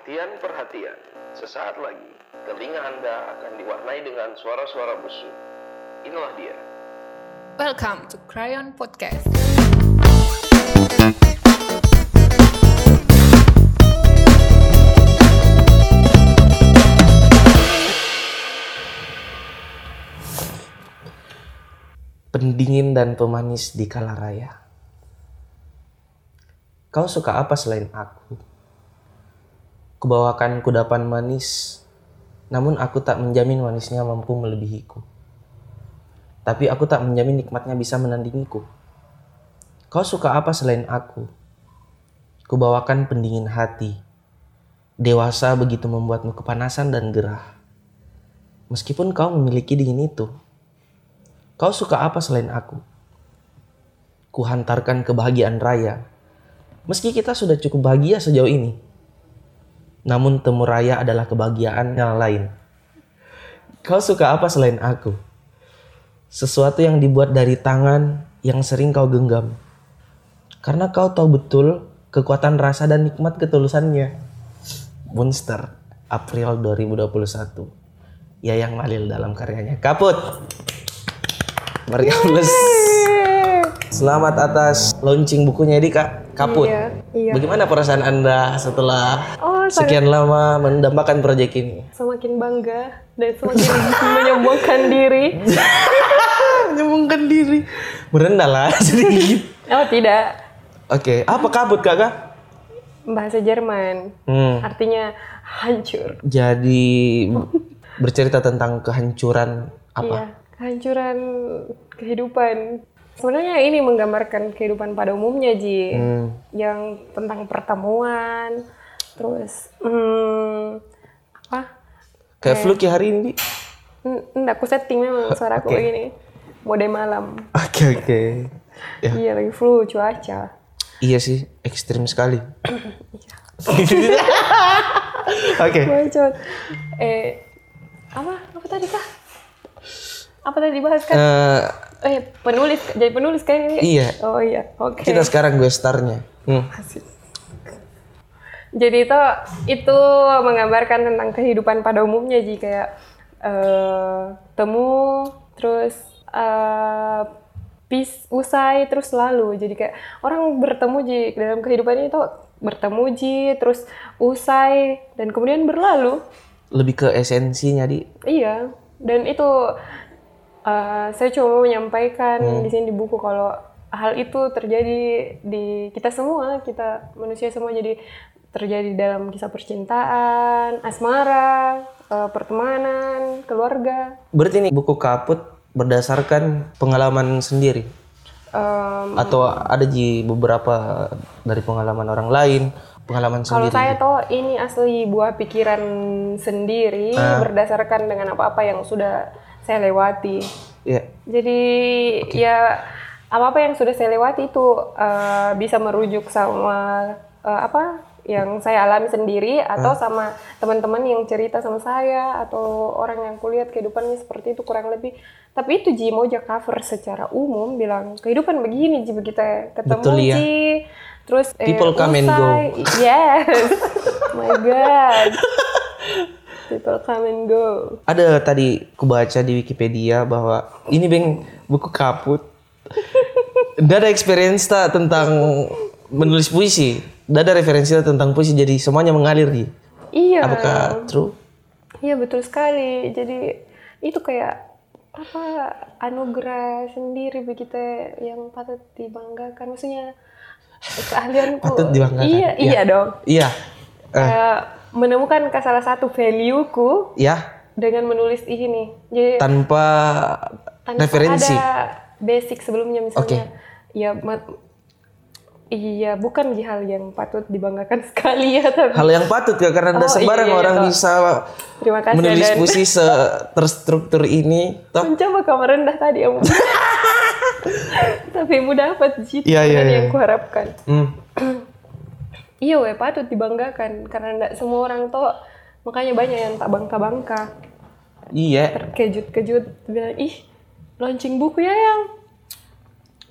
Perhatian-perhatian, sesaat lagi telinga Anda akan diwarnai dengan suara-suara busuk. Inilah dia. Welcome to Crayon Podcast. pendingin dan pemanis di kala raya. Kau suka apa selain aku? Kubawakan kudapan manis, namun aku tak menjamin manisnya mampu melebihiku. Tapi aku tak menjamin nikmatnya bisa menandingiku. Kau suka apa selain aku? Kubawakan pendingin hati. Dewasa begitu membuatmu kepanasan dan gerah. Meskipun kau memiliki dingin itu, Kau suka apa selain aku? Kuhantarkan kebahagiaan raya. Meski kita sudah cukup bahagia sejauh ini. Namun temu raya adalah kebahagiaan yang lain. Kau suka apa selain aku? Sesuatu yang dibuat dari tangan yang sering kau genggam. Karena kau tahu betul kekuatan rasa dan nikmat ketulusannya. Monster, April 2021. Yayang Malil dalam karyanya. Kaput! Plus. Selamat atas launching bukunya di Kak Kaput. Iya, iya. Bagaimana perasaan Anda setelah Oh, sangat- sekian lama mendambakan proyek ini? semakin bangga dan semakin menyombongkan diri. Menyembungkan diri. Merendah lah sedikit. Oh tidak, Oke, apa kabut kakak? bahasa Jerman. Hmm, Artinya hancur. jadi bercerita tentang kehancuran apa? Iya, kehancuran kehidupan. Sebenarnya ini menggambarkan kehidupan pada umumnya Ji, Hmm, yang tentang pertemuan, terus hmm, apa? kayak Fluky hari ini. Di. N- Nggak, aku setting memang suara aku Oke. begini. Mode malam. Oke oke. Ya. Iya, lagi flu cuaca. Iya sih, ekstrim sekali. Oke. Bacot. Eh, apa? Apa tadi kah? Apa tadi dibahas kan? Eh, Eh, penulis, jadi penulis kan ini? Iya. Oh iya, oke. kita sekarang gue starnya. Hmm. Asik. Jadi itu itu menggambarkan tentang kehidupan pada umumnya ji kayak eh, temu terus eh pis usai terus lalu jadi kayak orang bertemu ji dalam kehidupan itu bertemu ji terus usai dan kemudian berlalu Lebih ke esensinya di. Iya, dan itu uh, saya cuma mau menyampaikan Hmm. di sini di buku kalau hal itu terjadi di kita semua, kita manusia semua jadi terjadi dalam kisah percintaan, asmara, uh, pertemanan, keluarga. Berarti ini buku kaput berdasarkan pengalaman sendiri Um, atau ada di beberapa dari pengalaman orang lain, pengalaman kalau sendiri. saya tuh ini asli buah pikiran sendiri Ah. berdasarkan dengan apa-apa yang sudah saya lewati. Ya, Jadi ya apa-apa yang sudah saya lewati itu eh, bisa merujuk sama eh, apa yang saya alami sendiri atau sama teman-teman yang cerita sama saya atau orang yang kulihat kehidupannya seperti itu kurang lebih. Tapi itu Ji Moja cover secara umum bilang kehidupan begini Ji begitu ya. ketemu Betul, ya. Ji terus eh, People come and go. usai. Yes. My God. People come and go. ada tadi kubaca di Wikipedia bahwa ini beng buku kaput. Tidak ada experience tak tentang menulis puisi. Tidak ada referensi tak tentang puisi jadi semuanya mengalir di. Iya. Apakah true? Iya betul sekali. Jadi itu kayak apa anugerah sendiri begitu yang patut dibanggakan. Maksudnya keahlianku. Patut dibanggakan. Iya, Iya. iya dong. Iya. Eh, menemukan salah satu value-ku ya dengan menulis ini. Jadi tanpa tanpa referensi. ada basic sebelumnya misalnya. Oke. Ya Iya, bukan di hal yang patut dibanggakan sekali ya, tapi Hal yang patut ya karena tidak Oh, sembarang iya, iya, orang toh. bisa terima kasih menulis dan puisi se terstruktur ini. Toh mencoba kamu rendah tadi yang tapi mudah dapat jitu Iya, iya, dengan iya. yang kuharapkan hmm, iya weh patut dibanggakan karena tidak semua orang tuh makanya banyak yang tak bangka-bangka iya. terkejut-kejut bilang ih launching buku ya yang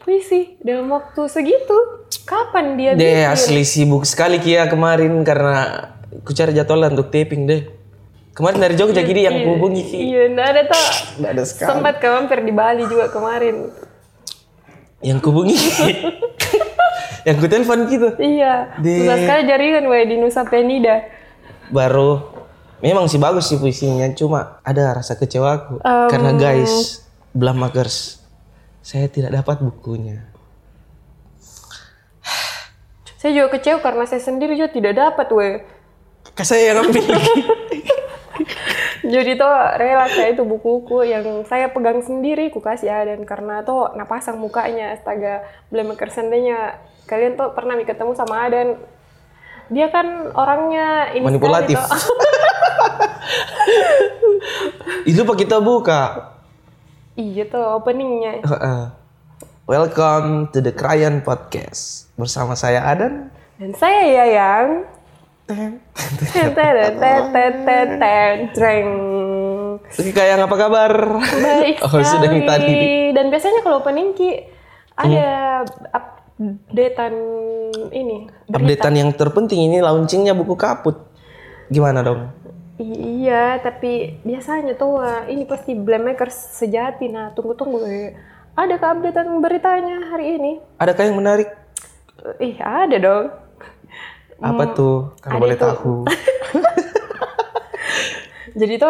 puisi dalam waktu segitu kapan dia Dia bikin asli sibuk sekali Kia kemarin karena ku cari jadwal untuk taping deh. Kemarin dari Jogja jadi yang ku hubungi Ki. Iya, nggak ada tuh. Nggak ada sekali. Sempat ke mampir di Bali juga kemarin. Yang ku hubungi. yang ku telepon gitu. Iya. Di- Susah sekali jaringan gue di Nusa Penida. Baru memang sih bagus sih puisinya, cuma ada rasa kecewaku karena guys, Blamakers, saya tidak dapat bukunya. Saya juga kecewa karena saya sendiri juga tidak dapat, weh. Kan saya yang ambil. Jadi tuh rela saya itu buku-buku yang saya pegang sendiri, ku kasih Aden karena tuh napasang mukanya, astaga, belum seandainya kalian tuh pernah ketemu sama Aden. Dia kan orangnya ini Manipulatif. Itu pak kita buka. iya tuh openingnya. Welcome to the Krayan Podcast bersama saya Adan. Dan saya Yayang. Treng. Oke kayak apa kabar? Baik Oh sudah tadi. Dan biasanya kalau opening Ki ada updatean ini. berita. Updatean yang terpenting ini launchingnya buku kaput. Gimana dong? I- Iya, tapi biasanya tuh wah, ini pasti Blackmakers sejati. Nah, tunggu-tunggu. eh. Ada keupdatean beritanya hari ini? Adakah yang menarik? Ih, ada dong. Apa tuh? Kalau boleh tuh. tahu. Jadi tuh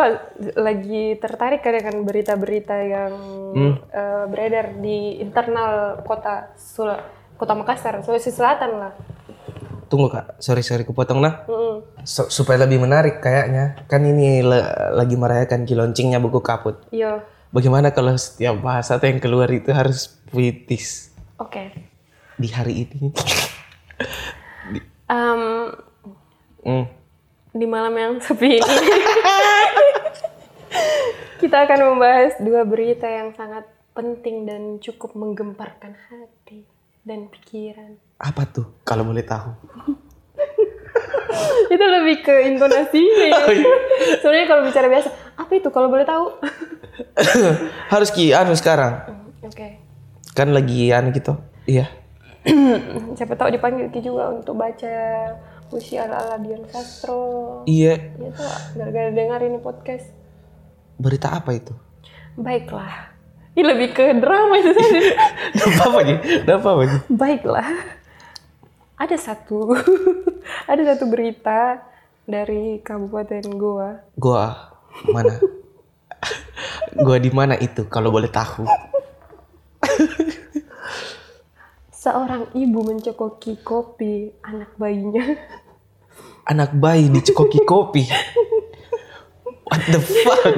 lagi tertarik kan dengan berita-berita yang Hmm. eh, beredar di internal kota Sul kota Makassar, Sulawesi Selatan lah. Tunggu kak, sorry sorry kupotong nah. Mm-mm. So- supaya lebih menarik kayaknya. Kan ini le- lagi merayakan ki launchingnya buku kaput. Iya, Bagaimana kalau setiap bahasa tuh yang keluar itu harus puitis oke. di hari ini? Em, Hmm. di malam yang sepi ini kita akan membahas dua berita yang sangat penting dan cukup menggemparkan hati dan pikiran. Apa tuh? Kalau boleh tahu. Itu lebih ke intonasinya. ya. Oh, iya. Soalnya kalau bicara biasa, apa itu kalau boleh tahu? harus ki anu sekarang. Oke. Kan lagi anu gitu. Iya. Siapa tahu dipanggil Ki juga untuk baca puisi ala-ala Dian Sastro. Iya. Ya tuh, gara-gara dengar ini podcast. Berita apa itu? Baiklah. Ini lebih ke drama itu tadi. Apa apa nih? Apa apa nih? Baiklah. Ada satu ada satu berita dari Kabupaten Goa. Gua mana? Gua di mana itu kalau boleh tahu? Seorang ibu mencokoki kopi anak bayinya. Anak bayi dicekoki kopi. What the fuck?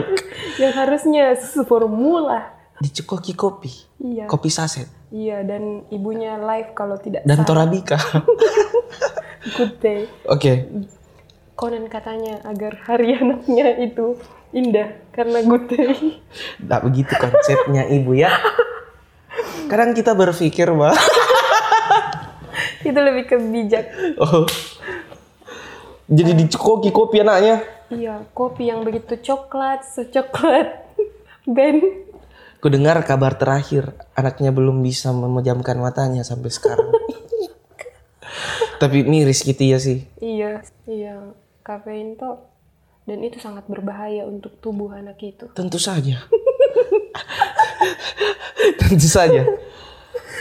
yang harusnya susu formula. Dicekoki kopi. Iya. Kopi saset. Iya, dan ibunya live kalau tidak Dan salah. Torabika. Good day. Oke. Konon katanya agar hari anaknya itu indah karena good day. Nggak begitu konsepnya ibu ya. Kadang kita berpikir bahwa itu lebih ke bijak. oh, jadi dicekoki kopi anaknya. Iya, kopi yang begitu coklat, secoklat. Ben. Ku dengar kabar terakhir anaknya belum bisa memejamkan matanya sampai sekarang. Tapi miris gitu ya sih. Iya, iya. Kafein tuh dan itu sangat berbahaya untuk tubuh anak itu. Tentu saja. Tentu saja.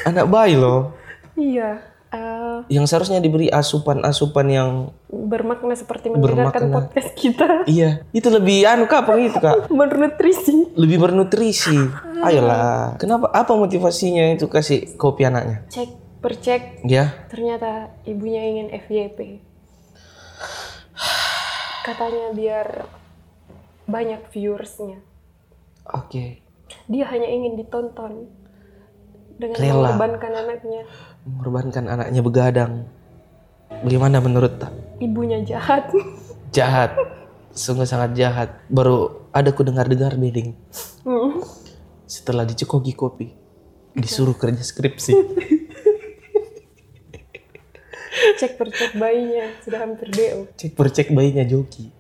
Anak bayi loh. Iya. Eh, Yang seharusnya diberi asupan-asupan yang bermakna seperti mendengarkan Bermakna. podcast kita. iya, itu lebih anu kak, apa gitu kak? Bernutrisi. Lebih bernutrisi. Ayolah. Kenapa? Apa motivasinya itu kasih kopi anaknya? Cek percek Ya. ternyata ibunya ingin FYP. Katanya biar banyak viewersnya. Oke. Dia hanya ingin ditonton dengan Rela. mengorbankan anaknya. Mengorbankan anaknya begadang. Bagaimana menurut tak? Ibunya jahat. Jahat. Sungguh sangat jahat. Baru ada ku dengar-dengar beding. Hmm. Setelah dicekoki kopi. Disuruh kerja skripsi. cek percek bayinya sudah hampir DO. Cek per cek bayinya joki.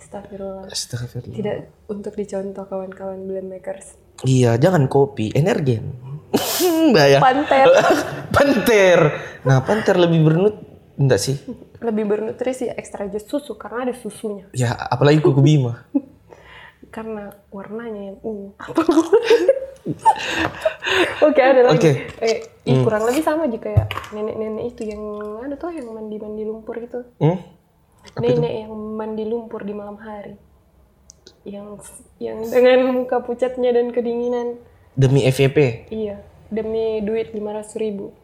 Astagfirullah. Astagfirullah. Tidak untuk dicontoh kawan-kawan blend makers. Iya, jangan kopi, energen. Bahaya. Panter. panter. Nah, panter lebih bernut enggak sih? lebih bernutrisi ekstra jus susu karena ada susunya. Ya, apalagi kuku bima. Karena warnanya yang ungu. Oke ada lagi. Oke. Eh, ih, kurang lebih sama aja kayak nenek-nenek itu yang ada tuh yang mandi-mandi lumpur gitu. Hmm? nenek yang mandi lumpur di malam hari. Yang yang dengan muka pucatnya dan kedinginan. Demi FVP. Iya, demi duit 500 ribu.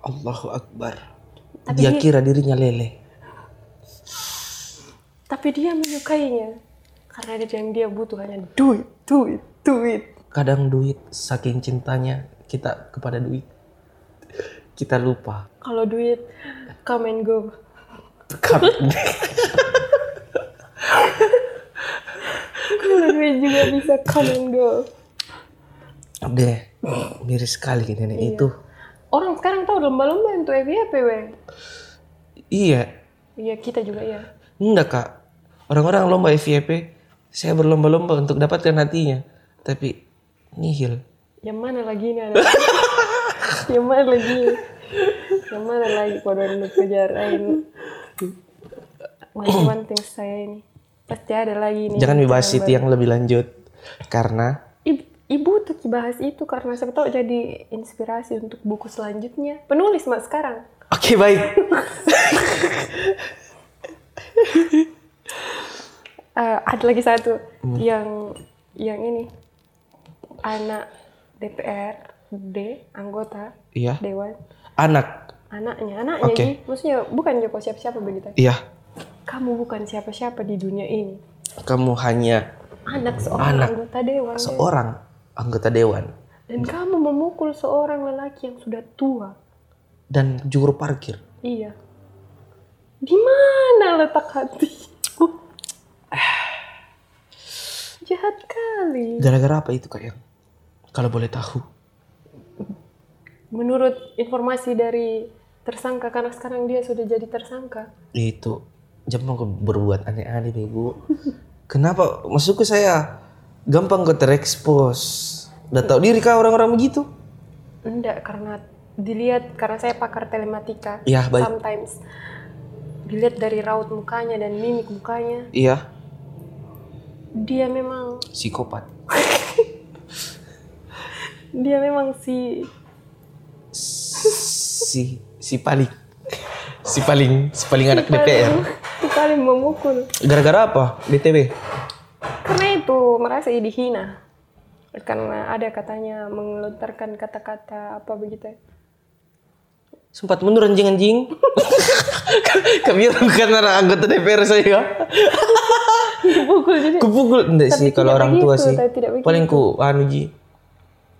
Allahu Akbar. Tapi Dia dia- kira dirinya lele. Tapi dia menyukainya karena dia yang dia butuh hanya duit, duit, duit. Kadang duit, saking cintanya kita kepada duit. Kita lupa. Kalau duit come and go. Kalau duit juga bisa come and go. Deh, miris sekali nenek itu. Orang sekarang tahu lomba-lomba untuk FYP, weh. Iya, Iya, kita juga ya. enggak kak. Orang-orang lomba FYP, saya berlomba-lomba untuk dapatkan hatinya. Tapi, nihil. Yang mana lagi ini ada? yang mana lagi? Yang mana lagi kau untuk kejar ini? Wanting-wanting saya ini. Pasti ada lagi nih. Jangan dibahas itu yang lebih lanjut. Karena, Ibu, tuh bahas itu karena siapa tahu jadi inspirasi untuk buku selanjutnya. Penulis mak sekarang. oke baik. Eh, ada lagi satu yang yang ini anak DPRD anggota Iya, dewan anak. anaknya anaknya. Ji. maksudnya bukan Joko siapa-siapa begitu Iya, kamu bukan siapa-siapa di dunia ini kamu hanya anak seorang Anak. anggota dewan seorang anggota dewan dan kamu memukul seorang lelaki yang sudah tua dan juru parkir. iya di mana letak hatimu jahat kali Gara-gara apa itu kak yang? Kalau boleh tahu. menurut informasi dari tersangka karena sekarang dia sudah jadi tersangka Itu jangan berbuat aneh-aneh bego. Kenapa? Maksudku saya gampang kok terekspos. Udah tahu diri kah orang-orang begitu? enggak karena dilihat karena saya pakar telematika Iya, baik. sometimes dilihat dari raut mukanya dan mimik mukanya Iya, dia memang psikopat. dia memang si Si si paling si paling si paling anak DPR. si paling memukul Gara-gara apa? BTW. karena itu merasa dihina karena ada katanya mengelontarkan kata-kata apa begitu Sempat mundur anjing-anjing. Kami bukan anak anggota DPR saya. dipukul jadi Kupukul enggak sih kalau orang tua begitu, sih. tapi tidak Paling ku anu Ji.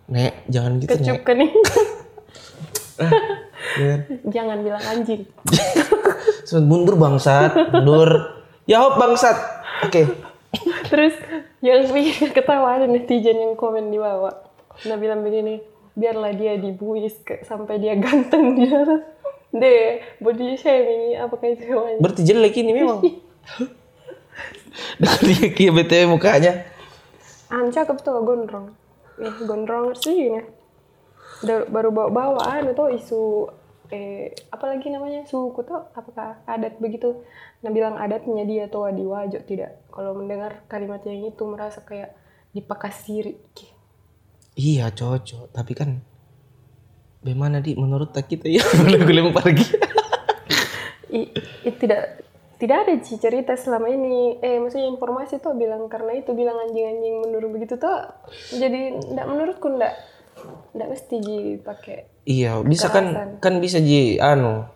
Nek, jangan gitu, kecup Nek. kan nih Jangan. jangan bilang anjing Sempat mundur bangsat, mundur. Ya hop bangsat. Oke. Terus yang bikin ketawa ada netizen yang komen di bawah. Nah bilang begini, biarlah dia dibuis ke, sampai dia ganteng dia. Deh, body shaming apakah itu namanya? Berarti jelek ini memang. Dengan dia kia BTW mukanya. Ah, cakep tuh gondrong. Eh, gondrong sih ini. Baru bawa-bawa anu tuh isu eh apalagi namanya suku tuh apakah adat begitu? Nah bilang adatnya dia tuh di wajo tidak. Kalau mendengar kalimat yang itu merasa kayak dipakasiri Iya cocok, tapi kan bagaimana di menurut tak kita ya boleh gue lempar. I, i- tidak tidak ada sih cerita selama ini. Eh maksudnya informasi tuh bilang karena itu bilang anjing-anjing menurut begitu tuh jadi ndak menurutku ndak ndak mesti dipakai iya, bisa kan Kekerasan. kan bisa ji anu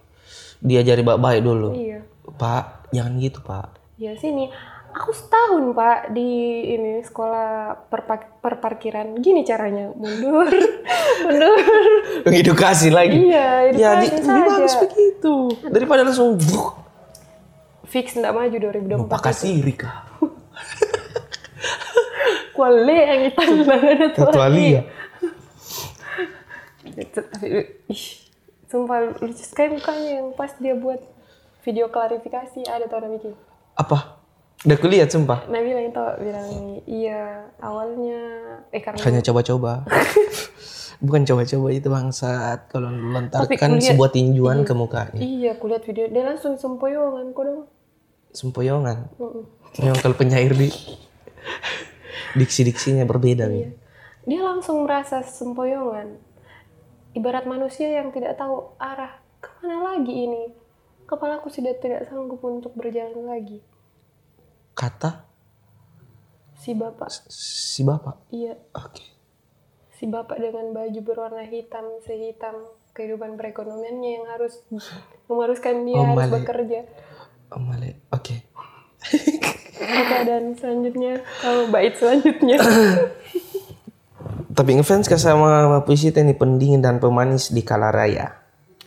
diajari baik-baik dulu. iya Pak, jangan gitu, Pak. ya sini aku setahun pak di ini sekolah perpa- perparkiran gini caranya mundur mundur Mengedukasi lagi. iya Ya, di, edukasi bagus saja begitu. Daripada langsung bruk. fix ndak maju 2024 Pak kasih kah? kuale yang itu ada Kecuali ya. Ih, sumpah lucu sekali mukanya yang pas dia buat video klarifikasi ada tau Nabi Apa? Udah kulihat sumpah. Nabi bilang tau bilang iya awalnya eh karena Hanya coba-coba. Bukan coba-coba itu bangsat kalau lontarkan kulihat- sebuah tinjuan ke mukanya. Iya, aku lihat video dia langsung sempoyongan kok dong. Sempoyongan. Memang kalau penyair di diksi-diksinya berbeda nih. Dia langsung merasa sempoyongan. Ibarat manusia yang tidak tahu arah ke mana lagi ini. Kepalaku sudah tidak sanggup untuk berjalan lagi. Kata Si bapak, si bapak. iya, Oke. si bapak dengan baju berwarna hitam sehitam kehidupan perekonomiannya yang harus mengharuskan dia harus bekerja. Male. Oke. Oke, dan selanjutnya kalau bait selanjutnya. Tapi ngefans ke sama puisi ini pendingin dan pemanis di kala raya.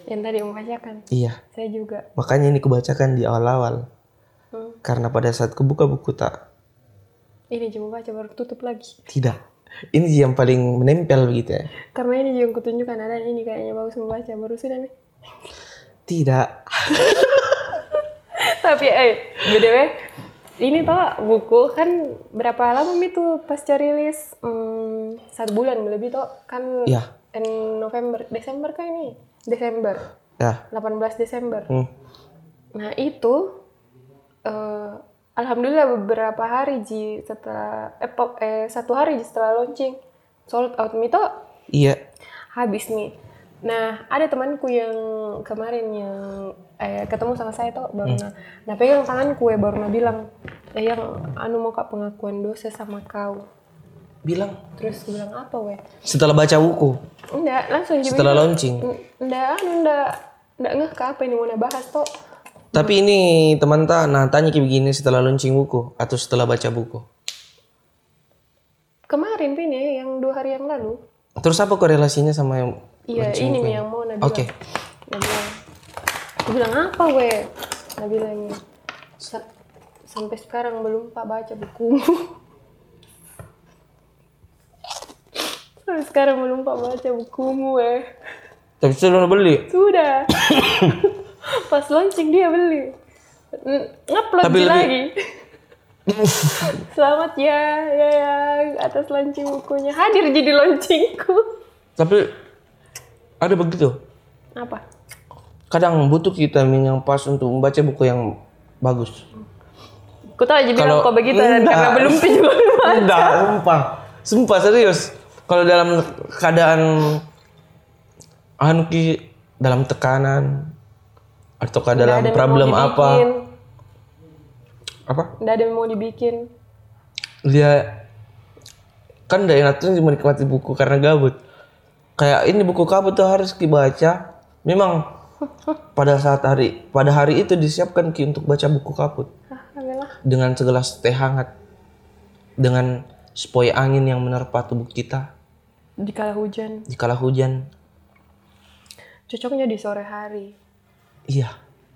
yang tadi membacakan, Iya. saya juga. Makanya ini kubacakan di awal-awal. Hmm. Karena pada saat kebuka buku tak Ini cuma baca baru tutup lagi. tidak. Ini yang paling menempel begitu ya. Karena ini juga kutunjukkan ada ini kayaknya bagus membaca baru sudah nih. Tidak. Tapi eh btw ini toh buku kan berapa lama itu pasca rilis hmm, satu bulan lebih toh kan Iya. en November Desember kan ini Desember Ya. 18 Desember. Hmm. Nah itu eh, alhamdulillah beberapa hari ji setelah eh, eh, satu hari ji setelah launching sold out itu Iya. habis nih. Nah, ada temanku yang kemarin yang eh, ketemu sama saya tuh baru nah, nah pegang tanganku ya baru nah bilang, eh, yang anu mau kak pengakuan dosa sama kau. Bilang Terus bilang apa weh? setelah baca buku, Enggak, langsung aja setelah bilang, launching. Enggak, anu enggak, enggak ngeh ke apa ini mau bahas tuh. Tapi ini teman tak nah tanya kayak begini setelah launching buku atau setelah baca buku. Kemarin Pini yang dua hari yang lalu. Terus apa korelasinya sama yang Iya, ini buku nih yang mau bilang. Oke. Bilang, aku bilang apa weh? Nah bilang "Sa- sampai sekarang belum pak baca bukumu. sampai sekarang belum pak baca bukumu weh. Tapi sudah beli. Sudah. Pas launching dia beli. Ngupload Tapi lebih- lagi. Selamat ya, ya, ya, atas launching bukunya. Hadir jadi launchingku. Tapi ada begitu. Apa? Kadang butuh vitamin yang pas untuk membaca buku yang bagus. Ku tahu aja bilang kok begitu Enggak. karena belum juga Enggak, sumpah. Sumpah serius. Kalau dalam keadaan anu ki dalam tekanan atau dalam problem apa apa Nggak ada yang mau dibikin. dia kan tidak enak tuh menikmati buku karena gabut kayak ini buku kabut tuh harus dibaca memang pada saat hari pada hari itu disiapkan ki untuk baca buku kabut Ah, dengan segelas teh hangat dengan sepoi angin yang menerpa tubuh kita Di kala hujan. di kala hujan Cocoknya di sore hari. iya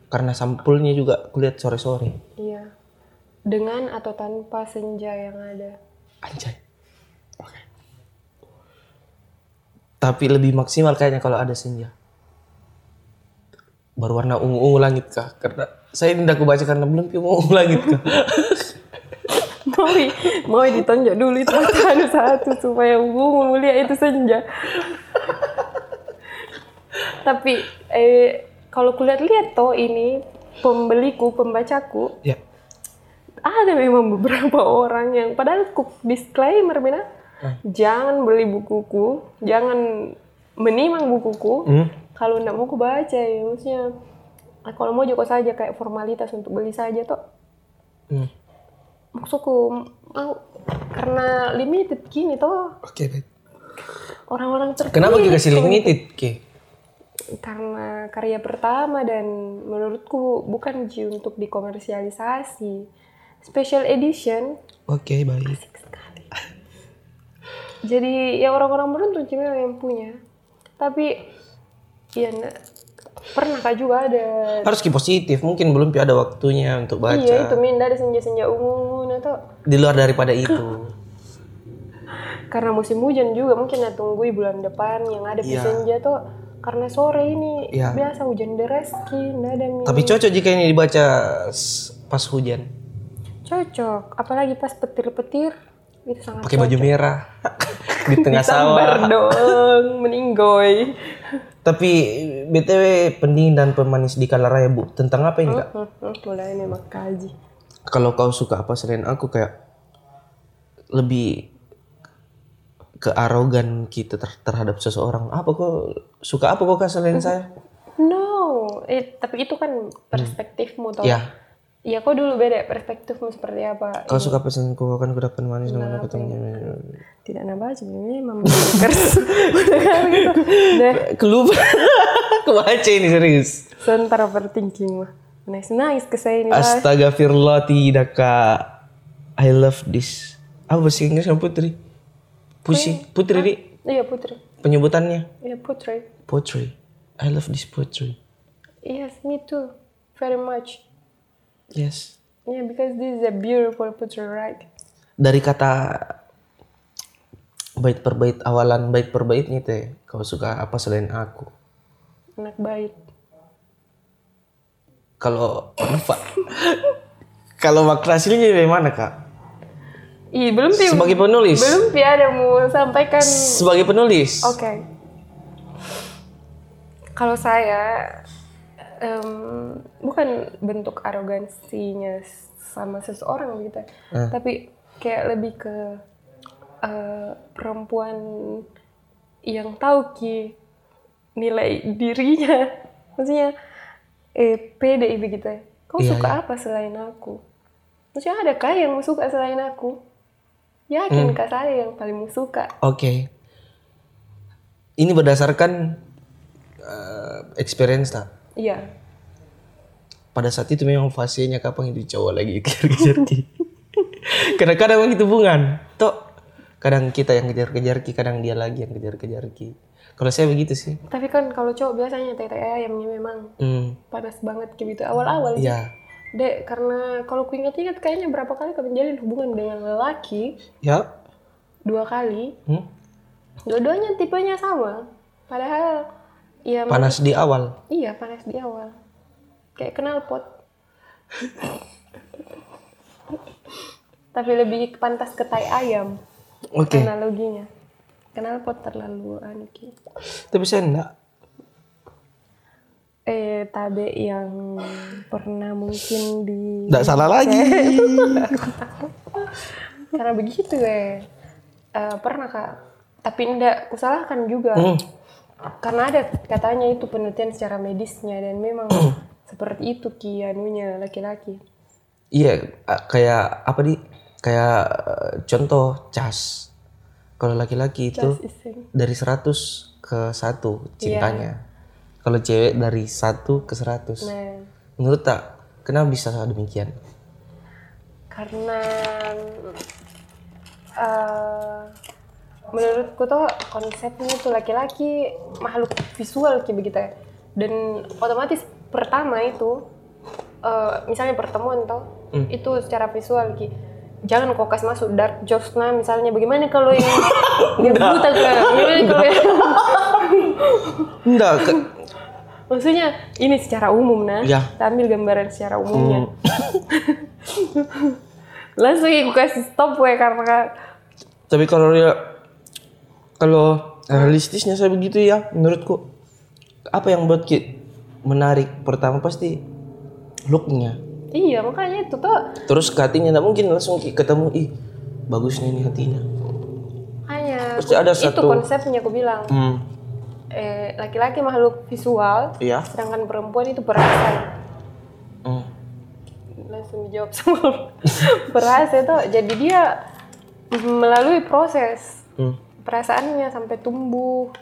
karena sampulnya juga kulihat sore-sore Iya. Dengan atau tanpa senja yang ada. anjay oke tapi lebih maksimal kayaknya kalau ada senja. Berwarna ungu-ungu langit kah? Karena saya tidak aku baca karena belum punya ungu langit kah? Mau mau ditonjok dulu itu satu satu supaya ungu mulia itu senja. Tapi eh kalau kulihat-lihat toh ini pembeliku, pembacaku, ya. ada memang beberapa orang yang padahal ku disclaimer Bina, jangan beli bukuku, jangan menimang bukuku. Hmm? kalau nggak mau ku baca ya maksudnya ah, kalau mau joko saja kayak formalitas untuk beli saja toh Hmm. maksudku mau karena limited gini toh. Oke baik. Orang-orang terpilih kenapa kasih kok. limited ke karena karya pertama dan menurutku bukan Ji untuk dikomersialisasi. Special edition. Oke baik. Sekali jadi ya orang-orang beruntung memang yang punya. Tapi ya na- pernah kak juga ada. Harus ki positif mungkin belum ada waktunya untuk baca. Iya itu minda ada senja-senja ungu tuh di luar daripada itu. Karena musim hujan juga mungkin ya tunggu bulan depan yang ada Iya. senja tuh karena sore ini Iya. biasa hujan deras ki ada tapi cocok jika ini dibaca pas hujan. Cocok apalagi pas petir-petir itu sangat pakai baju merah di tengah sawah. dong, meninggoy. Tapi BTW pendingin dan pemanis di kala raya, Bu. Tentang apa ini, Kak? Hmm, hmm, mulai nih makaji. Kalau kau suka apa selain aku kayak lebih ke arogan kita ter- terhadap seseorang. Apa kau suka apa kau Kak, selain saya? No, eh, tapi itu kan perspektifmu toh. Ya, Iya, kok dulu beda perspektifmu seperti apa? kau suka pesanku akan kudapat manis dengan aku temunya. Tidak nambah sebenarnya gitu. Deh, Kelupa. Kebaca ini serius. sebentar overthinking mah. Nice, nice ke saya ini. Astagfirullah tidak kak. I love this. Apa bahasa Inggrisnya Putri? Puisi. Putri di Iya putri. penyebutannya. Iya putri. Poetry. I love this poetry. Yes, me too. Very much. Yes. Yeah, because this is a beautiful putri, right? Dari kata bait per bait awalan bait per baitnya teh kau suka apa selain aku? Anak baik. Kalau apa? Kalau makna aslinya dari mana kak? Ih, belum pi. Sebagai penulis. Belum pi ada mau sampaikan. Sebagai penulis. Oke. Kalau saya em, bukan bentuk arogansinya sama seseorang gitu, tapi kayak lebih ke eh, perempuan yang tahu ki nilai dirinya, maksudnya eh, pede begitu. Kau Iya, suka apa selain aku? Maksudnya ada kah yang suka selain aku? Yakin kak saya yang paling suka? Oke. Ini berdasarkan eh, experience tak? Iya. Pada saat itu memang fasenya kapan itu cowok lagi kejar-kejar Ki. Kadang-kadang begitu hubungan. Tok, kadang kita yang kejar-kejar Ki, kadang dia lagi yang kejar-kejar Ki. Kalau saya begitu sih. Tapi kan kalau cowok biasanya tete ayamnya memang Hmm, panas banget gitu awal-awal. sih. ya. Dek, karena kalau ku ingat-ingat kayaknya berapa kali kau menjalin hubungan dengan lelaki Ya. dua kali, Hmm? dua-duanya tipenya sama. Padahal ya Panas di awal. iya panas di awal. Kayak kenal pot. Tapi lebih pantas ke tai ayam Oke. analoginya. Kenal pot terlalu anu. Tapi saya enggak. Eh, tabe yang pernah mungkin di Enggak salah lagi. karena begitu ya Eh, pernah kak tapi enggak kusalahkan juga Hmm. Karena ada katanya itu penelitian secara medisnya dan memang seperti itu ki anunya laki-laki Iya, kayak apa di? Kayak eh, contoh cas. Kalau laki-laki itu dari 100 ke 1 cintanya. Kalau cewek dari 1 ke 100. nah Menurut tak, kenapa bisa demikian? karena eh, menurutku tuh konsepnya tuh laki-laki makhluk visual kayak begitu ya. Dan otomatis pertama itu eh, misalnya pertemuan toh itu secara visual ki. Jangan kau kasih masuk dark jokes nah misalnya. Bagaimana kalau yang yang buta kalau yang Enggak, maksudnya ini secara umum nah. Ya. Kita ambil gambaran secara umumnya. Langsung aku kasih stop we karena tapi kalau dia kalau realistisnya saya begitu ya, menurutku apa yang buat Ki menarik pertama pasti looknya. iya makanya itu tuh Terus hatinya nggak mungkin langsung ketemu ih bagusnya ini hatinya. hanya Pasti ada itu satu- konsepnya aku bilang Hmm. eh, laki-laki makhluk visual Iya. sedangkan perempuan itu perasaan Hmm. langsung dijawab semua perasaan itu jadi dia melalui proses Hmm. Perasaannya sampai tumbuh.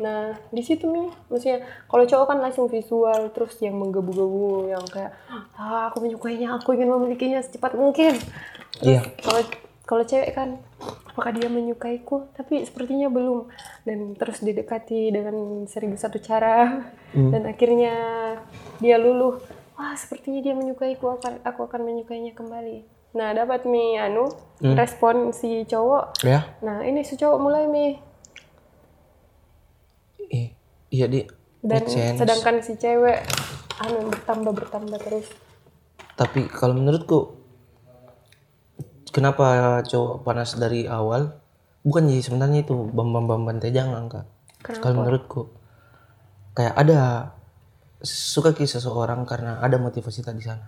Nah di situ nih maksudnya kalau cowok kan langsung visual terus yang menggebu-gebu yang kayak ah aku menyukainya aku ingin memilikinya secepat mungkin. Iya. kalau kalau cewek kan apakah dia menyukaiku? Tapi sepertinya belum. Dan terus didekati dengan seribu satu cara. Dan akhirnya dia luluh wah sepertinya dia menyukaiku aku akan aku akan menyukainya kembali nah dapat mi anu respon si cowok. Ya. nah ini si cowok mulai mi. Iya di. dan sedangkan si cewek anu bertambah bertambah terus. Tapi kalau menurutku kenapa cowok panas dari awal? Bukan sih sebenarnya itu bam bam bam bantai jangan kak. Kalau menurutku kayak ada suka ke seseorang karena ada motivasi tadi sana.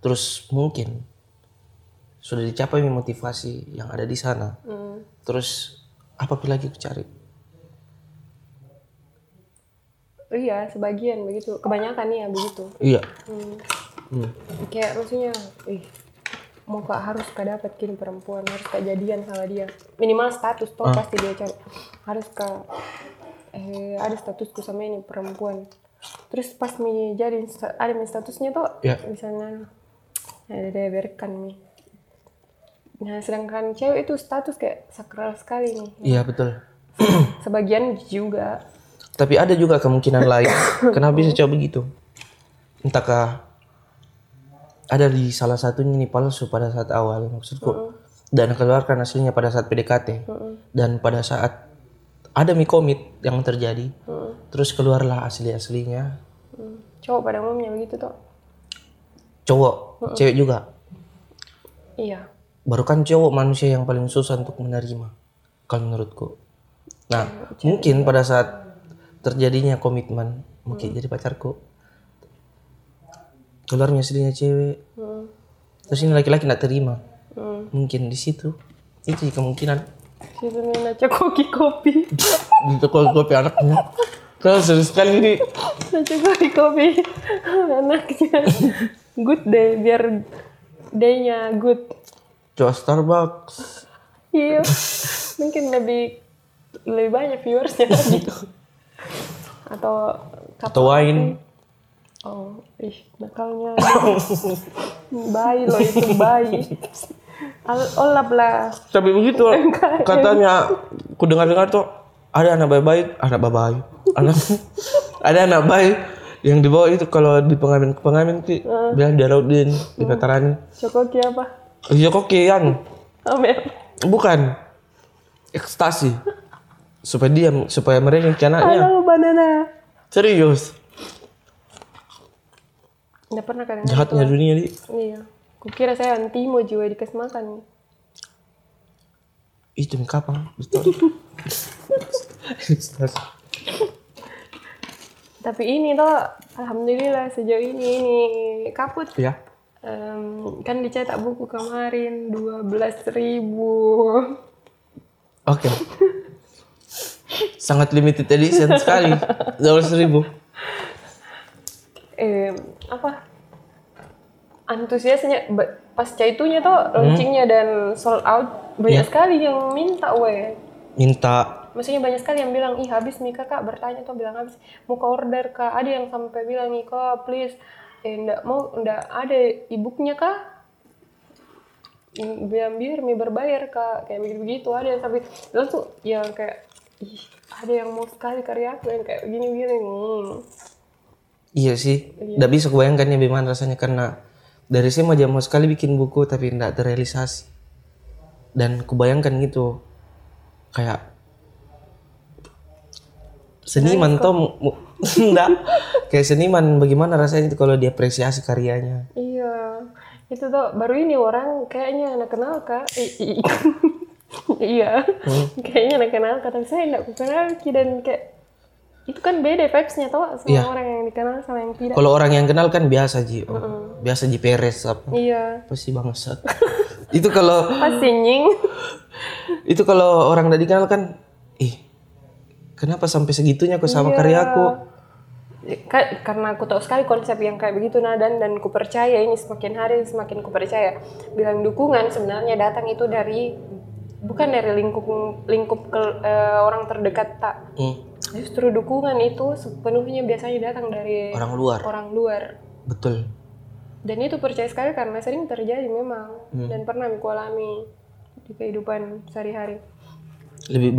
Terus mungkin sudah dicapai motivasi yang ada di sana Hmm. terus apa lagi aku cari Iya, sebagian begitu. Kebanyakan ya begitu. iya Hmm. Hmm. Kayak maksudnya, ih, mau kak harus kak dapat kini perempuan harus kak jadian sama dia minimal status toh pasti dia cari harus kak eh ada statusku sama ini perempuan terus pas mi jadi ada mi statusnya tuh Ya. misalnya ada dia berikan mi nah sedangkan cewek itu status kayak sakral sekali nih. Iya betul. Sebagian juga. Tapi ada juga kemungkinan lain. Kenapa bisa coba begitu? Entahkah ada di salah satunya ini palsu pada saat awal maksudku. Dan keluarkan aslinya pada saat PDKT dan pada saat ada mi komit yang terjadi terus keluarlah asli aslinya. Hmm. cowok pada umumnya begitu tuh cowok cewek juga? Iya baru kan cowok manusia yang paling susah untuk menerima kalau menurutku. Nah mungkin pada saat terjadinya komitmen mungkin jadi pacarku keluarnya aslinya cewek Hmm. terus ini laki-laki tidak terima. Hmm. mungkin di situ itu kemungkinan. Situ mina koki kopi di toko kopi anaknya. Terus seru sekali ini. Naca kopi kopi. Anaknya. Good day biar day-nya good coba Starbucks. Iya mungkin lebih lebih banyak viewersnya lagi atau atau wine. oh ih nakalnya bayi loh itu bayi. Olap lah. Tapi begitu katanya ku dengar dengar tuh ada anak bayi-bayi anak bayi anak ada anak bayi yang dibawa itu kalau di pengamen pengamen ki bilang dia Raudin di veteran cokoki apa iya kok yang bukan. Ekstasi. Supaya dia supaya mereka anaknya. Halo banana. Serius? Nggak pernah kan jahatnya dunia di iya. Kukira saya antimo jiwa dikasih makan itu kapan Betul. Ekstasi. tapi ini tuh alhamdulillah sejauh ini ini kaput. Ya Em, kan dicetak buku kemarin 12.000 ribu. Oke. Sangat limited edition sekali. Dua ribu. eh apa? Antusiasnya ba- pasca itunya tuh launchingnya dan sold out banyak sekali yang minta weh. Minta. Maksudnya banyak sekali yang bilang ih habis nih kakak bertanya tuh bilang habis. Mau ke order kak. Ada yang sampai bilang nih kak please eh ndak mau ndak ada e-booknya kak biar biar mi berbayar kak kayak begitu begitu ada sampai bilang tuh yang kayak ih ada yang mau sekali karya aku yang kayak begini begini hmm. iya sih. Nggak bisa kubayangkan ya bagaimana rasanya karena dari SMA aja mau sekali bikin buku tapi tidak terrealisasi. Dan kubayangkan gitu kayak seniman tuh enggak. Kayak seniman bagaimana rasanya itu kalau diapresiasi karyanya? Iya, itu tuh baru ini orang kayaknya anak kenal kak. I- i- iya, kayaknya anak kenal kak, tapi saya enggak kenal dan kayak itu kan beda vibes-nya tau sama Iya. orang yang dikenal sama yang tidak. kalau orang yang kenal kan biasa ji. Oh, biasa ji peres apa Iya, apa sih bangsat. Itu kalau pasti nying. itu kalau orang tidak dikenal kan ih kenapa sampai segitunya kok sama Iya. karyaku Ka- karena aku tahu sekali konsep yang kayak begitu nadan dan ku percaya ini semakin hari semakin ku percaya. Bilang dukungan sebenarnya datang itu dari bukan dari lingkup lingkup ke- eh, orang terdekat tak Hmm, Justru dukungan itu sepenuhnya biasanya datang dari orang luar. orang luar. betul. Dan itu percaya sekali karena sering terjadi memang dan pernah aku alami di kehidupan sehari-hari. lebih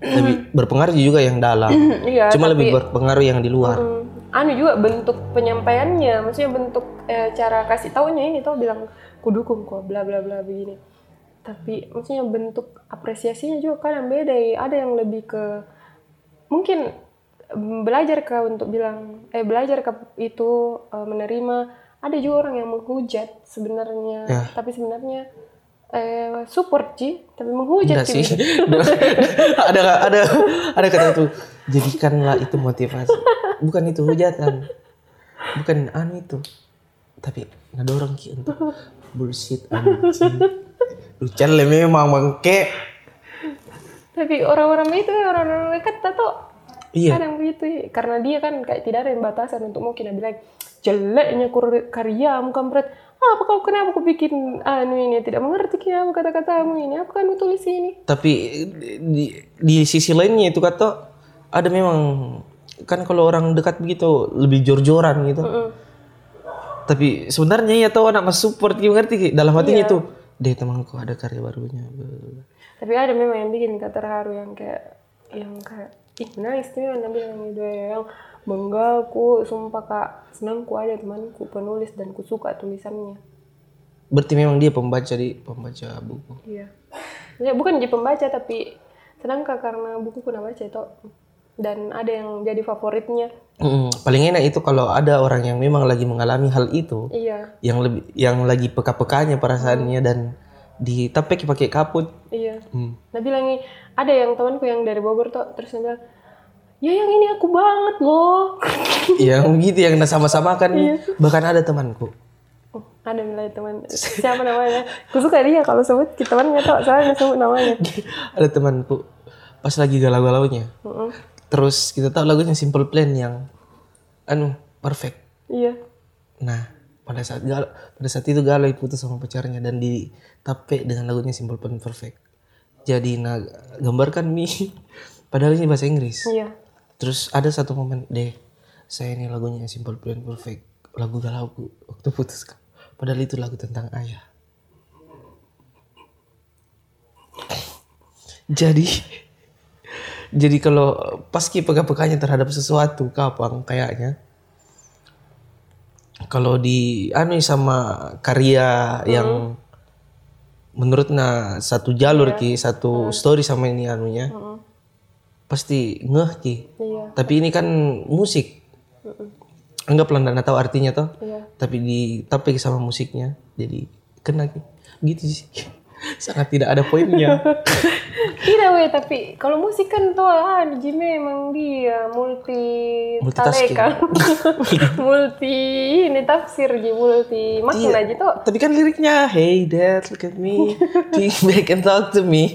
lebih berpengaruh juga yang dalam iya, cuma tapi lebih berpengaruh yang di luar mm, anu juga bentuk penyampaiannya, maksudnya bentuk eh, cara kasih taunya ini tuh bilang ku dukung kok bla bla bla begini. Tapi maksudnya bentuk apresiasinya juga kadang beda. ya. Ada yang lebih ke mungkin mm, belajar ke untuk bilang eh belajar ke itu eh, menerima ada juga orang yang menghujat sebenarnya Ya. tapi sebenarnya eh, support Ji, tapi menghujat Enggak sih. ada ada ada kata itu jadikanlah itu motivasi. Bukan itu hujatan. Bukan anu itu. Tapi ngedorong ki untuk bullshit anjing. Lucan le memang bangke. Tapi orang-orang itu orang-orang dekat tato Iya. kadang begitu karena dia kan kayak tidak ada yang batasan untuk kita bilang jeleknya karyamu kampret apa kau kenapa kau bikin anu ini? Tidak mengerti kenapa kata-katamu ini. Apa kan tulis ini? Tapi di, di sisi lainnya itu kata ada memang kan kalau orang dekat begitu lebih jor-joran gitu. Tapi sebenarnya ya tahu anak mas support gitu ngerti dalam hatinya itu deh temanku ada karya barunya. tapi ada memang yang bikin kata terharu yang kayak yang kayak ih nangis tuh yang bilang itu yang bangga aku sumpah kak. Senang ku ada temanku penulis dan ku suka tulisannya. Berarti memang dia pembaca di pembaca buku. iya. Ya bukan jadi pembaca tapi senang kak karena buku pernah baca itu dan ada yang jadi favoritnya. Mm, paling enak itu kalau ada orang yang memang lagi mengalami hal itu, iya. yang lebih yang lagi peka-pekanya perasaannya dan ditapek pakai kaput. iya. Nah bilang nih, ada yang temanku yang dari Bogor tuh terus dia bilang, ya yang ini aku banget loh. yang begitu yang sama-sama kan bahkan ada temanku Oh, ada mulai teman siapa namanya? Aku suka dia kalau sebut kita temannya tuh soalnya sebut namanya. ada temanku pas lagi galau-galaunya Heeh. terus kita tahu lagunya Simple Plan yang anu perfect Iya. nah pada saat galau pada saat itu galau putus sama pacarnya dan ditape dengan lagunya Simple Plan perfect jadi nah gambarkan nih padahal ini bahasa Inggris Iya. Terus ada satu momen deh saya ini lagunya Simple Plan perfect lagu galauku waktu putus padahal itu lagu tentang ayah. Jadi jadi kalau paski peka-pekanya terhadap sesuatu kapan kayaknya. Kalau di anu sama karya yang menurut nah satu jalur ki satu story sama ini anunya pasti ngeh ki. Iya. tapi ini kan musik. Anggaplah anda tahu artinya toh. Iya. tapi di tapi sama musiknya jadi kena ki. Gitu sih. Sangat tidak ada poinnya. Tidak weh, tapi kalau musik kan tuh ah, di Jimmy emang dia multi Multitasking. multi ini tafsir ji multi makna aja tuh. tapi kan liriknya hey dad look at me. Think back and talk to me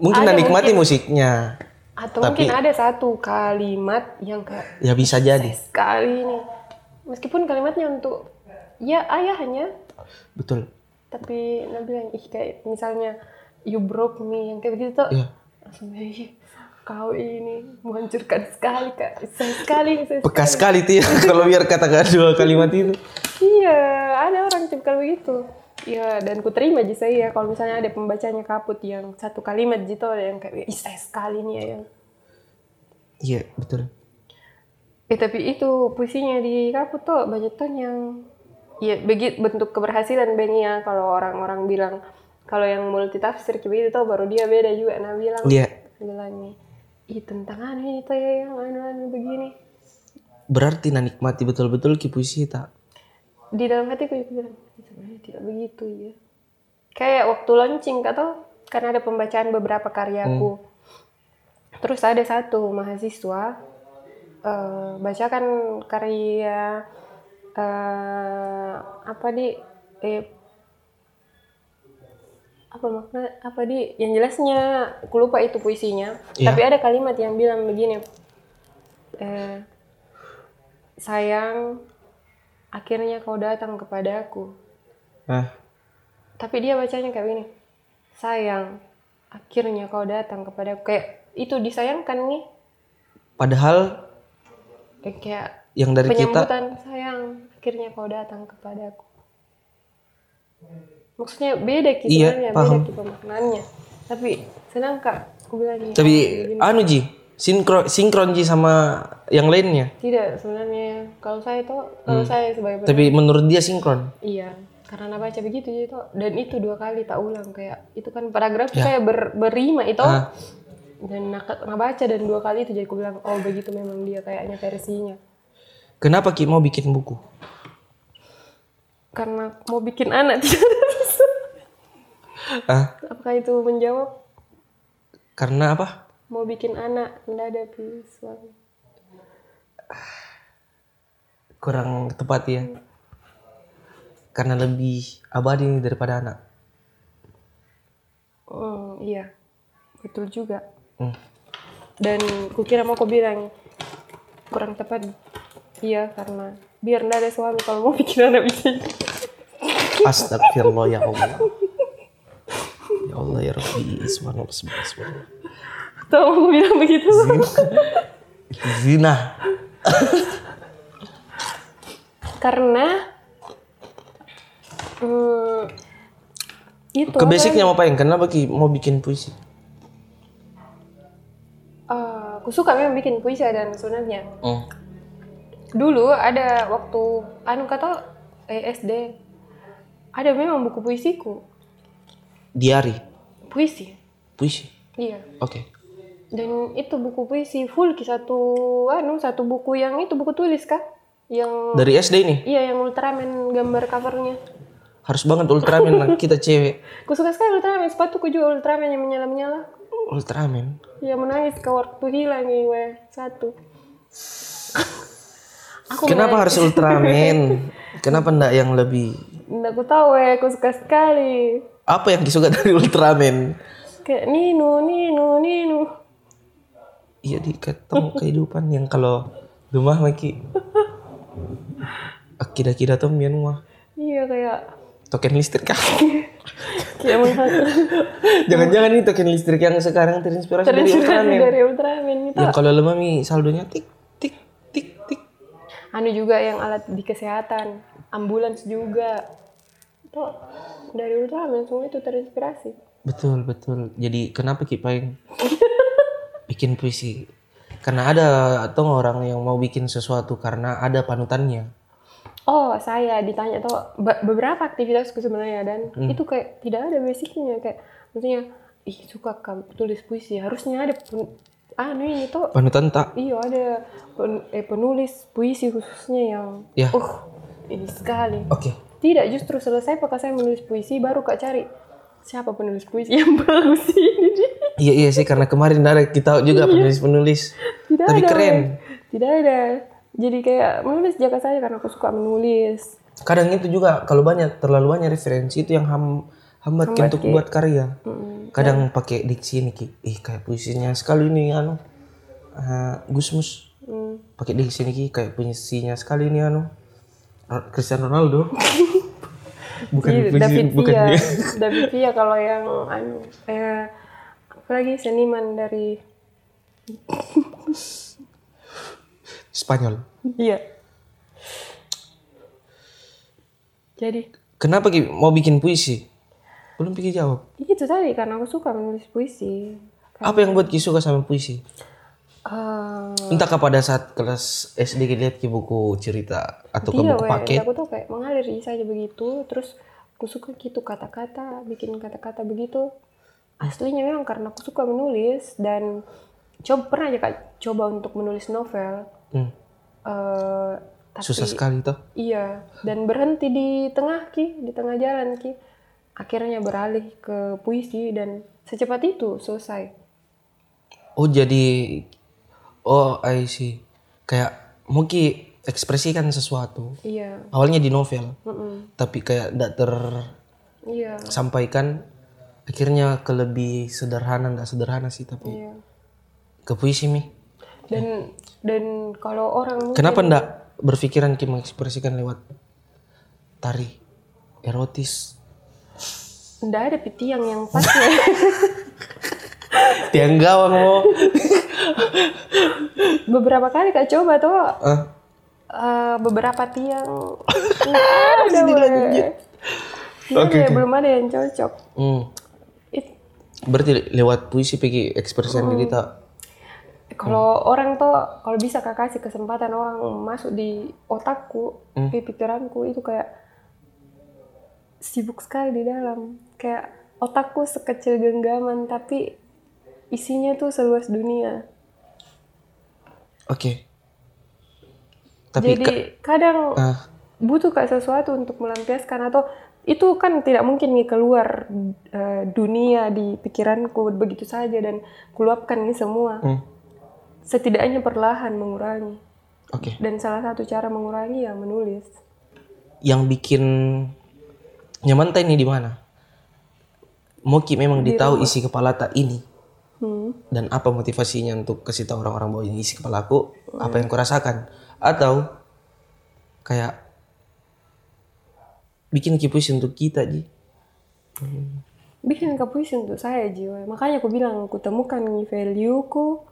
mungkin Ada nikmati musiknya. Atau mungkin ada satu kalimat yang kayak ya bisa jadi. sekali nih. Meskipun kalimatnya untuk ya ayahnya, betul. Tapi Nabi bilang ih kayak misalnya you broke me yang kayak begitu tuh Iya. langsung ih kau ini menghancurkan sekali kak sekali sayang peka sekali tuh ya kalau biar katakan dua kalimat itu. Iya, ada orang tipikal begitu. Iya, dan ku terima aja saya ya kalau misalnya ada pembacanya kaput yang satu kalimat gitu ada yang kayak ih saya sekali nih ya yang. iya betul. Eh tapi itu puisinya di kaput tuh banyak tuh yang ya begitu bentuk keberhasilan Benny ya kalau orang-orang bilang kalau yang multi tafsir kayak begitu tuh baru dia beda juga nah bilang iya. bilangnya ih tentang ini tuh ya yang anu-anu begini. Berarti nah nikmati betul-betul ki puisi tak? Di dalam hatiku juga bilang. "Ih, sebenarnya tidak begitu ya kayak waktu launching atau karena ada pembacaan beberapa karyaku terus ada satu mahasiswa eh, bacakan karya eh, apa di eh, apa makna apa di yang jelasnya aku lupa itu puisinya. Iya. tapi ada kalimat yang bilang begini eh, sayang akhirnya kau datang kepadaku ah. Tapi dia bacanya kayak gini sayang akhirnya kau datang kepadaku. Kayak itu disayangkan nih. Padahal Eh, kayak yang dari kita penyambutan sayang akhirnya kau datang kepadaku. Maksudnya beda ki Iya, paham. beda ki pemaknaannya tapi senang kak aku bilang "Ya, tapi anu ji sinkron sinkron ji sama yang lainnya? Tidak sebenarnya kalau saya tuh kalau saya sebagai tapi menurut dia sinkron? Iya, karena baca begitu tuh dan itu dua kali tak ulang kayak itu kan paragraf Ya. saya ber, berima itu Ah. dan nak baca dan dua kali itu jadi aku bilang oh begitu memang dia kayaknya versinya. kenapa ki mau bikin buku karena mau bikin anak tidak. Ah, Apakah itu menjawab? karena apa? Mau bikin anak tidak ada bisa. Kurang tepat ya. Karena lebih abadi daripada anak. Hmm, iya, betul juga. Hmm. Dan kukira mau kau bilang kurang tepat. Iya, karena biar ada suami kalau mau bikin anak bisa. Astagfirullah ya Allah. Ya Allah ya Rabbi. Subhanallah, subhanallah. Tahu mau kau bilang begitu? Itu zina. karena hmm, itu Ke basicnya mau apain? Kenapa Ki mau bikin puisi? Eh, aku suka memang bikin puisi dan sebenarnya Hmm. dulu ada waktu anu kata eh, SD ada memang buku puisiku Diari. puisi Puisi. iya Oke. dan itu buku puisi full ki satu anu satu buku yang itu buku tulis kah yang Dari SD ini iya yang Ultraman gambar covernya harus banget Ultraman kita cewek. aku suka sekali Ultraman sepatuku juga Ultraman yang menyala menyala Ultraman. ya menangis ke waktu hilang nih we satu aku Kenapa harus Ultraman? Kenapa enggak yang lebih Nggak aku tahu ya, aku suka sekali. apa yang disuka dari Ultraman? Kayak Nino, Nino, Nino. Iya di ketemu kehidupan yang kalau rumah lagi kira-kira tuh mian rumah Iya kayak token listrik kayak menghasilkan Jangan-jangan ini token listrik yang sekarang terinspirasi, dari terinspirasi Ultraman. dari Ultraman gitu. Yang kalau lemah mi saldonya tik tik tik tik. Anu juga yang alat di kesehatan, ambulans juga. Itu dari Ultraman semua itu terinspirasi. Betul betul. Jadi kenapa Ki pengen bikin puisi? Karena ada atau orang yang mau bikin sesuatu karena ada panutannya. Oh, saya ditanya tuh be- beberapa aktivitasku sebenarnya dan itu kayak tidak ada basicnya kayak maksudnya ih suka kamu tulis puisi harusnya ada pen, anu ini tuh Panutan tak? Iya ada pen- eh, penulis puisi khususnya yang Ya. uh ini sekali. Oke. Tidak justru selesai pakai saya menulis puisi baru kak cari siapa penulis puisi yang bagus ini. Iya iya sih karena kemarin ada kita juga penulis-penulis. Tidak Tapi ada. keren. Tidak ada. Jadi kayak menulis jaga saya karena aku suka menulis. Kadang itu juga kalau banyak terlalu banyak referensi itu yang ham, hambat Ki untuk buat karya. Kadang pakai diksi ini Ki. Ih kayak puisinya sekali ini anu. eh, Gusmus. Hmm. Pakai diksi ini Ki kayak puisinya sekali ini anu. Cristiano Ronaldo. bukan Iya, puisi David bukan Villa. dia. David Villa kalau yang anu eh apalagi seniman dari Spanyol. iya. Jadi Kenapa Ki mau bikin puisi? Belum pikir jawab. itu tadi karena aku suka menulis puisi. Apa yang buat Ki suka sama puisi? Eh, Entahkah pada saat kelas SD Ki lihat Ki buku cerita atau ke Iya, buku paket? Aku tuh kayak mengalir saja begitu. Terus aku suka gitu kata-kata, bikin kata-kata begitu. Aslinya memang karena aku suka menulis dan coba pernah aja kak coba untuk menulis novel. Hmm, tapi susah sekali toh. iya dan berhenti di tengah ki, di tengah jalan ki. Akhirnya beralih ke puisi dan secepat itu selesai. Oh jadi oh I see. Kayak mungkin ekspresikan sesuatu. Iya, Awalnya di novel, mm-mm. tapi kayak tidak iya, tersampaikan. Akhirnya ke lebih sederhana, tidak sederhana sih tapi iya. ke puisi mi. Dan dan kalau orang mungkin- Kenapa ndak berpikiran Ki mengekspresikan lewat tari erotis? nggak ada pitiang yang pasnya. Tiang gawang mau. beberapa kali kak coba tuh Ah, eh, beberapa tiang nggak ada Oke, ada, oke. belum ada yang cocok hmm. It- Berarti lewat puisi pergi ekspresikan diri tak? Kalau orang tuh kalau bisa kak kasih kesempatan orang masuk di otakku Hmm. di pikiranku itu kayak sibuk sekali di dalam kayak otakku sekecil genggaman tapi isinya tuh seluas dunia Oke. Tapi jadi ka- kadang ah, butuh kayak sesuatu untuk melampiaskan atau itu kan tidak mungkin nih keluar eh, dunia di pikiranku begitu saja dan keluapkan ini semua. Hmm. Setidaknya perlahan mengurangi. Oke. Dan salah satu cara mengurangi ya menulis. Yang bikin nyaman teh ini di mana? Moki memang ditahu isi kepala tak ini Hmm. dan apa motivasinya untuk kasih tahu orang-orang bahwa ini isi kepalaku apa yang kurasakan atau kayak bikin kipuisi untuk kita ji Bikin kepuisi untuk saya jiwa. Makanya aku bilang aku temukan nih value ku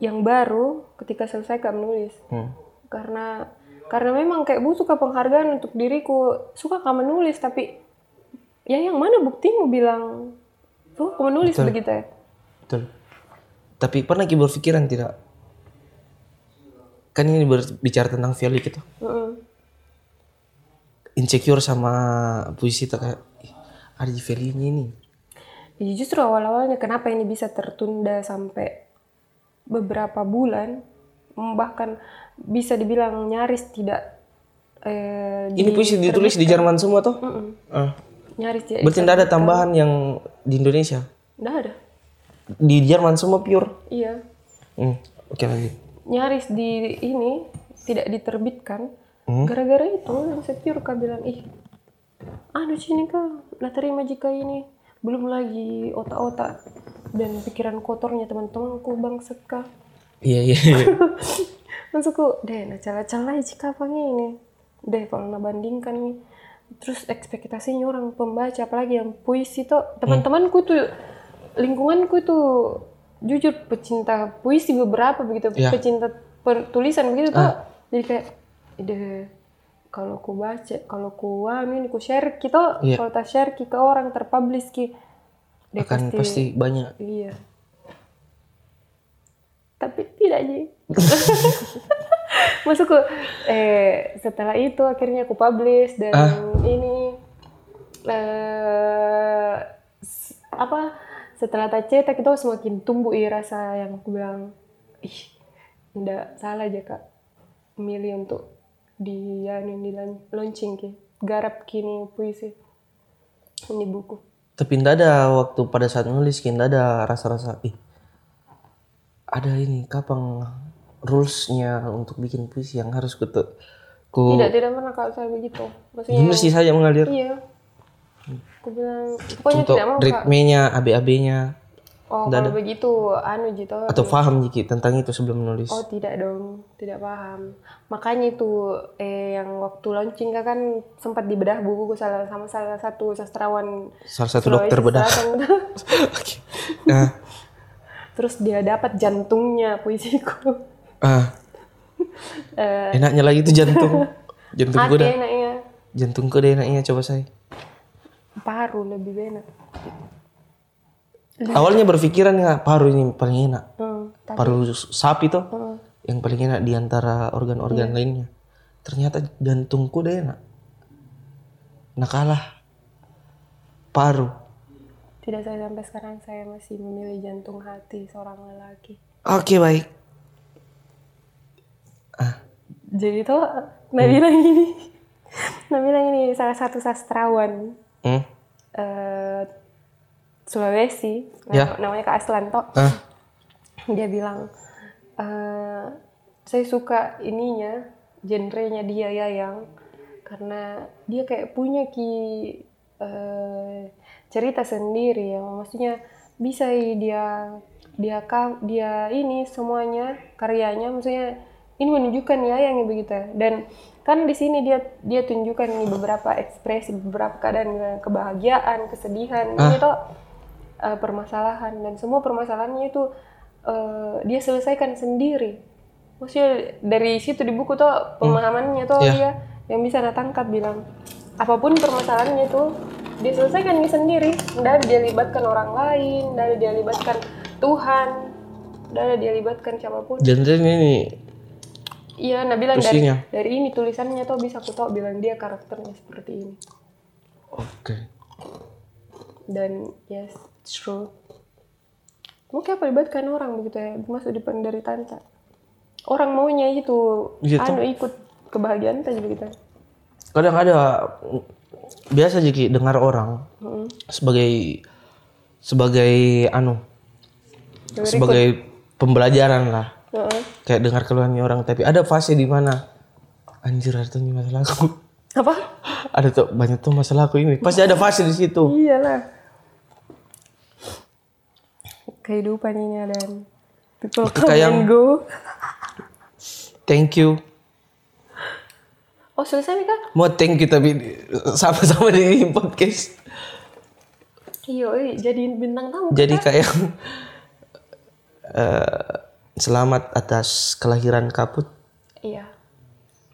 yang baru ketika selesai kak menulis. Hmm. Karena karena memang kayak butuh ke penghargaan untuk diriku. Suka kak menulis tapi ya yang mana buktimu bilang tuh aku menulis begitu ya. betul tapi pernah ki berpikiran tidak kan ini berbicara tentang value gitu Heeh. insecure sama puisi itu kayak "Ih, ada ini Ya, justru awal-awalnya kenapa ini bisa tertunda sampai beberapa bulan, mm, bahkan bisa dibilang nyaris tidak. Eh, ini puisi ditulis di Jerman semua toh Mm-mm. Ah. Nyaris tidak. berarti tidak ada tambahan yang di Indonesia Nggak ada. di Jerman semua pure Iya. Hmm, oke lanjut Nyaris di ini tidak diterbitkan. Hmm. Gara-gara itu yang sepure kak bilang ih, anu sini kak, lah terima jika ini belum lagi otak-otak dan pikiran kotornya teman-temanku bangsat kak. iya iya iya. Maksudku, deh, nah cala-cala jika apa ini. Deh, kalau nabandingkan nih. Terus ekspektasinya orang pembaca, apalagi yang puisi tuh, teman-temanku tuh, lingkunganku tuh, jujur pecinta puisi beberapa begitu, Ya. pecinta tulisan begitu tuh. Jadi kayak, deh, kalau ku baca, kalau ku anu ini ku share gitu, Iya. kalau tak share ki ke orang, terpublish ki, deh akan pasti banyak Iya. Tapi tidak sih. Maksudku, eh, setelah itu akhirnya aku publish dan Ah. ini eh apa setelah tak cetak itu semakin tumbuh i rasa yang aku bilang ih tidak salah aja kak milih untuk di anu di lan- launching ki garap kini puisi ini buku. Tapi tidak ada waktu pada saat nulis tidak ada rasa-rasa ih ada ini kapan rulesnya untuk bikin puisi yang harus ku tu- ku tidak tidak pernah kalau saya begitu. Maksudnya nulis saja mengalir. Iya. Aku bilang, pokoknya untuk tidak mau ritmenya AB-AB-nya Oh, kalau begitu, anu gitu. atau paham Jiki tentang itu sebelum menulis? Oh tidak dong, tidak paham. Makanya itu eh yang waktu launching kan sempat dibedah buku salah sama salah satu sastrawan salah satu Sulawesi dokter bedah nah Terus dia dapat jantungnya puisiku. ah. Eh, enaknya lagi itu jantung. Jantung gue dah. enaknya, jantungku deh enaknya coba saya paru lebih enak. Awalnya berpikiran nggak paru ini paling enak. Hmm, paru sapi tuh hmm, yang paling enak di antara organ-organ lainnya. Ternyata jantungku deh enak. Nah kalah. Paru. Tidak saya sampai sekarang saya masih memilih jantung hati seorang lelaki. oke baik. Jadi tuh Nabila gini, Nabila ini salah satu sastrawan. Hmm? eh, Sulawesi, Ya. namanya Kak Aslan toh. ah Dia bilang, eh, saya suka ininya, genrenya dia ya yang karena dia kayak punya ki eh, cerita sendiri yang maksudnya bisa dia dia ka- dia ini semuanya karyanya maksudnya ini menunjukkan ya yang begitu ya. dan kan di sini dia dia tunjukkan nih beberapa ekspresi beberapa keadaan kebahagiaan kesedihan ini tuh eh, permasalahan. Dan semua permasalahannya itu eh, dia selesaikan sendiri. Maksudnya dari situ di buku tuh pemahamannya tuh Ya. dia yang bisa tangkap bilang apa pun permasalahannya itu dia selesaikan ini sendiri. Ada dia libatkan orang lain ada dia libatkan Tuhan ada dia libatkan siapa pun. Genre ini iya bilang dari dari ini tulisannya tuh bisa aku tahu bilang dia karakternya seperti ini. Oke. Dan yes true kayak apa libatkan orang begitu ya masuk di penderitaan tak orang maunya itu Gitu. anu ikut kebahagiaan tadi begitu kadang ada biasa Jiki dengar orang sebagai sebagai anu sebagai pembelajaran lah. Heeh. kayak dengar keluhannya orang tapi ada fase di mana anjir ada tuh masalahku Apa? ada tuh banyak tuh masalahku ini. Pasti ada fase di situ. Iyalah. Kehidupan ini ada people Maka come and go. thank you Oh selesai Mika? mau thank you tapi sama-sama di podcast Iya, oi, jadi bintang tamu. jadi kayak eh, selamat atas kelahiran kaput Iya.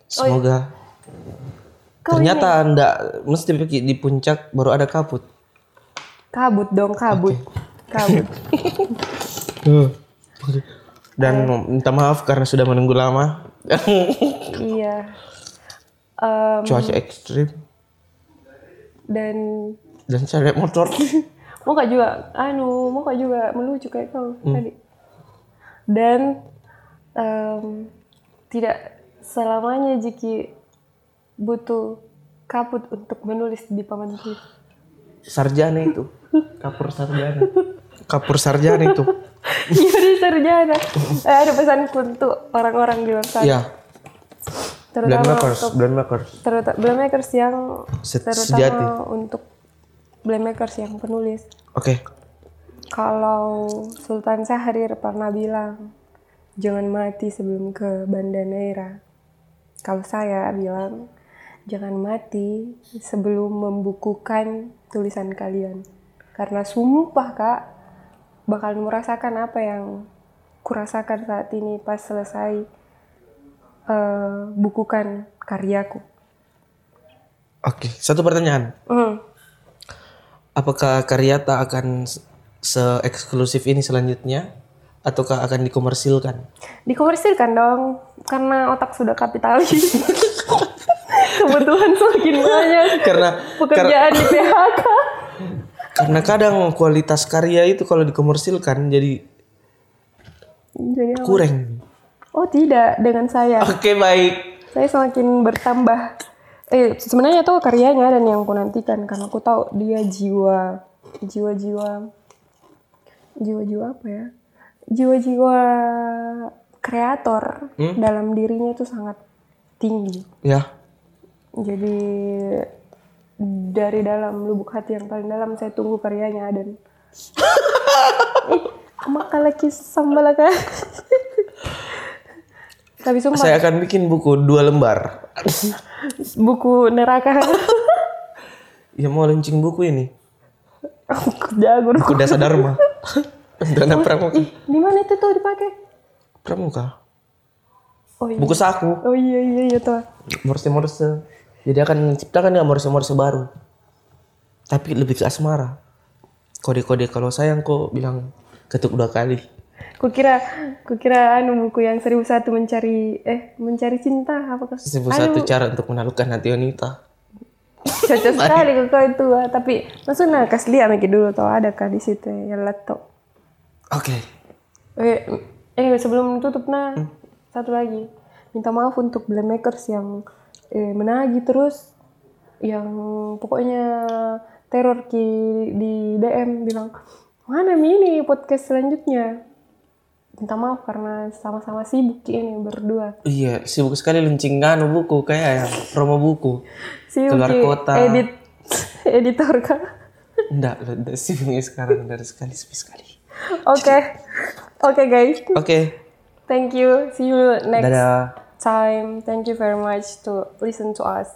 semoga Kau ternyata anda mesti di puncak baru ada kaput Kabut dong, kabut. Kabut. dan minta maaf karena sudah menunggu lama. Iya. Em, cuaca ekstrim. Dan dan saya naik motor. Mau kak juga? Anu mau kak juga? Melucu kayak kau tadi. Dan em, tidak selamanya jiki butuh kaput untuk menulis di papan tulis. Sarjana itu. Kapur sarjana kapur sarjana itu. Yuri sarjana. Eh, ada pesanku untuk orang-orang di luar sana. Ya blend terutama makers untuk blend makers. terutama blend makers yang Se- terutama sejati. untuk blend makers yang penulis. Oke. Kalau Sultan Syahrir pernah bilang, jangan mati sebelum ke Banda Neira. Kalau saya bilang, jangan mati sebelum membukukan tulisan kalian. Karena sumpah kak, bakal merasakan apa yang kurasakan saat ini pas selesai eh, bukukan karyaku. oke satu pertanyaan Hmm. apakah Karyata akan se- se-eksklusif ini selanjutnya ataukah akan dikomersilkan Dikomersilkan dong, karena otak sudah kapitalis. Kebutuhan semakin banyak. karena Pekerjaan di PHK. Karena kadang kualitas karya itu kalau dikomersilkan jadi Jadi apa? kurang Oh tidak, dengan saya. oke baik Saya semakin bertambah. Eh sebenarnya tuh karyanya dan yang aku nantikan karena aku tahu dia jiwa jiwa-jiwa jiwa-jiwa apa ya? Jiwa-jiwa kreator dalam dirinya itu sangat tinggi. ya Jadi dari dalam lubuk hati yang paling dalam saya tunggu karyanya dan Ih, makalaki sambalaka. Tapi sumpah. Saya akan bikin buku dua lembar. Buku neraka. Ya mau launching buku ini. Aku jago. Buku dasa dharma. Dana pramuka. Ih, di mana itu tuh dipakai? pramuka. Oh iya. buku saku. Oh iya iya iya tuh. morse morse jadi akan menciptakan nggak morse morse baru. Tapi lebih ke asmara. Kode kode kalau sayang kok bilang ketuk dua kali. Kukira kukira anu buku yang seribu satu mencari eh mencari cinta apakah? seribu satu cara untuk menaklukkan hati wanita. Cocok sekali ke kau itu ah. tapi maksudnya kas lihat mikir dulu tau ada kah di situ ya laptop. oke. Eh, eh sebelum tutup nah satu lagi. Minta maaf untuk blame makers yang eh, menagih terus yang pokoknya teror ki di DM bilang mana ini podcast selanjutnya? Minta maaf karena sama-sama sibuk ini berdua. Iya sibuk sekali launching anu buku kayak yang promo buku. Sibuk Keluar kota. edit editor kak enggak enggak sibuknya sekarang dari sekali sepi sekali. Oke oke guys. Oke. Thank you. See you next. Dadah time. Thank you very much to listen to us